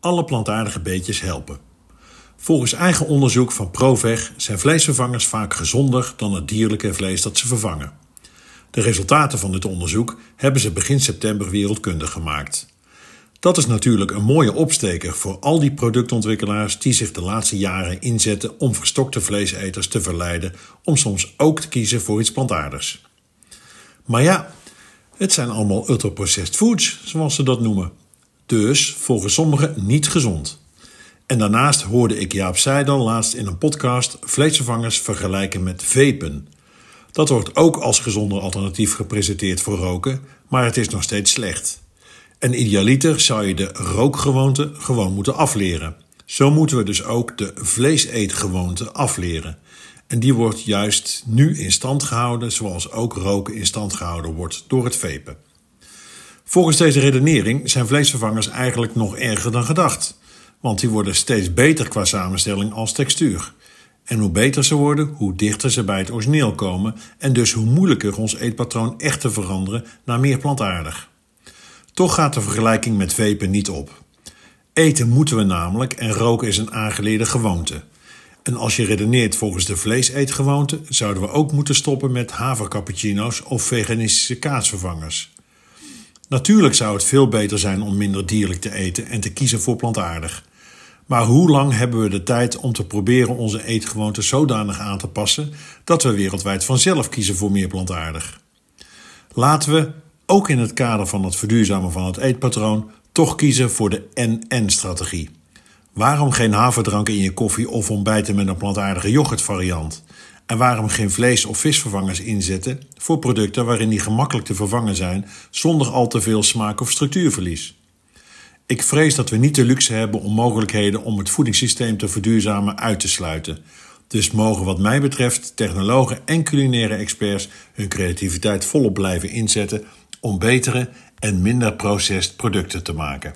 Alle plantaardige beetjes helpen. Volgens eigen onderzoek van Proveg zijn vleesvervangers vaak gezonder dan het dierlijke vlees dat ze vervangen. De resultaten van dit onderzoek hebben ze begin september wereldkundig gemaakt. Dat is natuurlijk een mooie opsteker voor al die productontwikkelaars die zich de laatste jaren inzetten om verstokte vleeseters te verleiden om soms ook te kiezen voor iets plantaardigs. Maar ja, het zijn allemaal ultraprocessed foods, zoals ze dat noemen. Dus volgens sommigen niet gezond. En daarnaast hoorde ik Jaap Seidel laatst in een podcast vleesvervangers vergelijken met vapen. Dat wordt ook als gezonder alternatief gepresenteerd voor roken, maar het is nog steeds slecht. En idealiter zou je de rookgewoonte gewoon moeten afleren. Zo moeten we dus ook de vleeseetgewoonte afleren. En die wordt juist nu in stand gehouden, zoals ook roken in stand gehouden wordt door het vapen. Volgens deze redenering zijn vleesvervangers eigenlijk nog erger dan gedacht, want die worden steeds beter qua samenstelling als textuur. En hoe beter ze worden, hoe dichter ze bij het origineel komen en dus hoe moeilijker ons eetpatroon echt te veranderen naar meer plantaardig. Toch gaat de vergelijking met vapen niet op. Eten moeten we namelijk en roken is een aangeleerde gewoonte. En als je redeneert volgens de vleeseetgewoonte, zouden we ook moeten stoppen met havercappuccino's of veganistische kaasvervangers. Natuurlijk zou het veel beter zijn om minder dierlijk te eten en te kiezen voor plantaardig. Maar hoe lang hebben we de tijd om te proberen onze eetgewoonten zodanig aan te passen dat we wereldwijd vanzelf kiezen voor meer plantaardig? Laten we, ook in het kader van het verduurzamen van het eetpatroon, toch kiezen voor de NN-strategie. Waarom geen haverdrank in je koffie of ontbijten met een plantaardige yoghurtvariant? En waarom geen vlees- of visvervangers inzetten voor producten waarin die gemakkelijk te vervangen zijn zonder al te veel smaak- of structuurverlies? Ik vrees dat we niet de luxe hebben om mogelijkheden om het voedingssysteem te verduurzamen uit te sluiten. Dus mogen wat mij betreft technologen en culinaire experts hun creativiteit volop blijven inzetten om betere en minder processed producten te maken.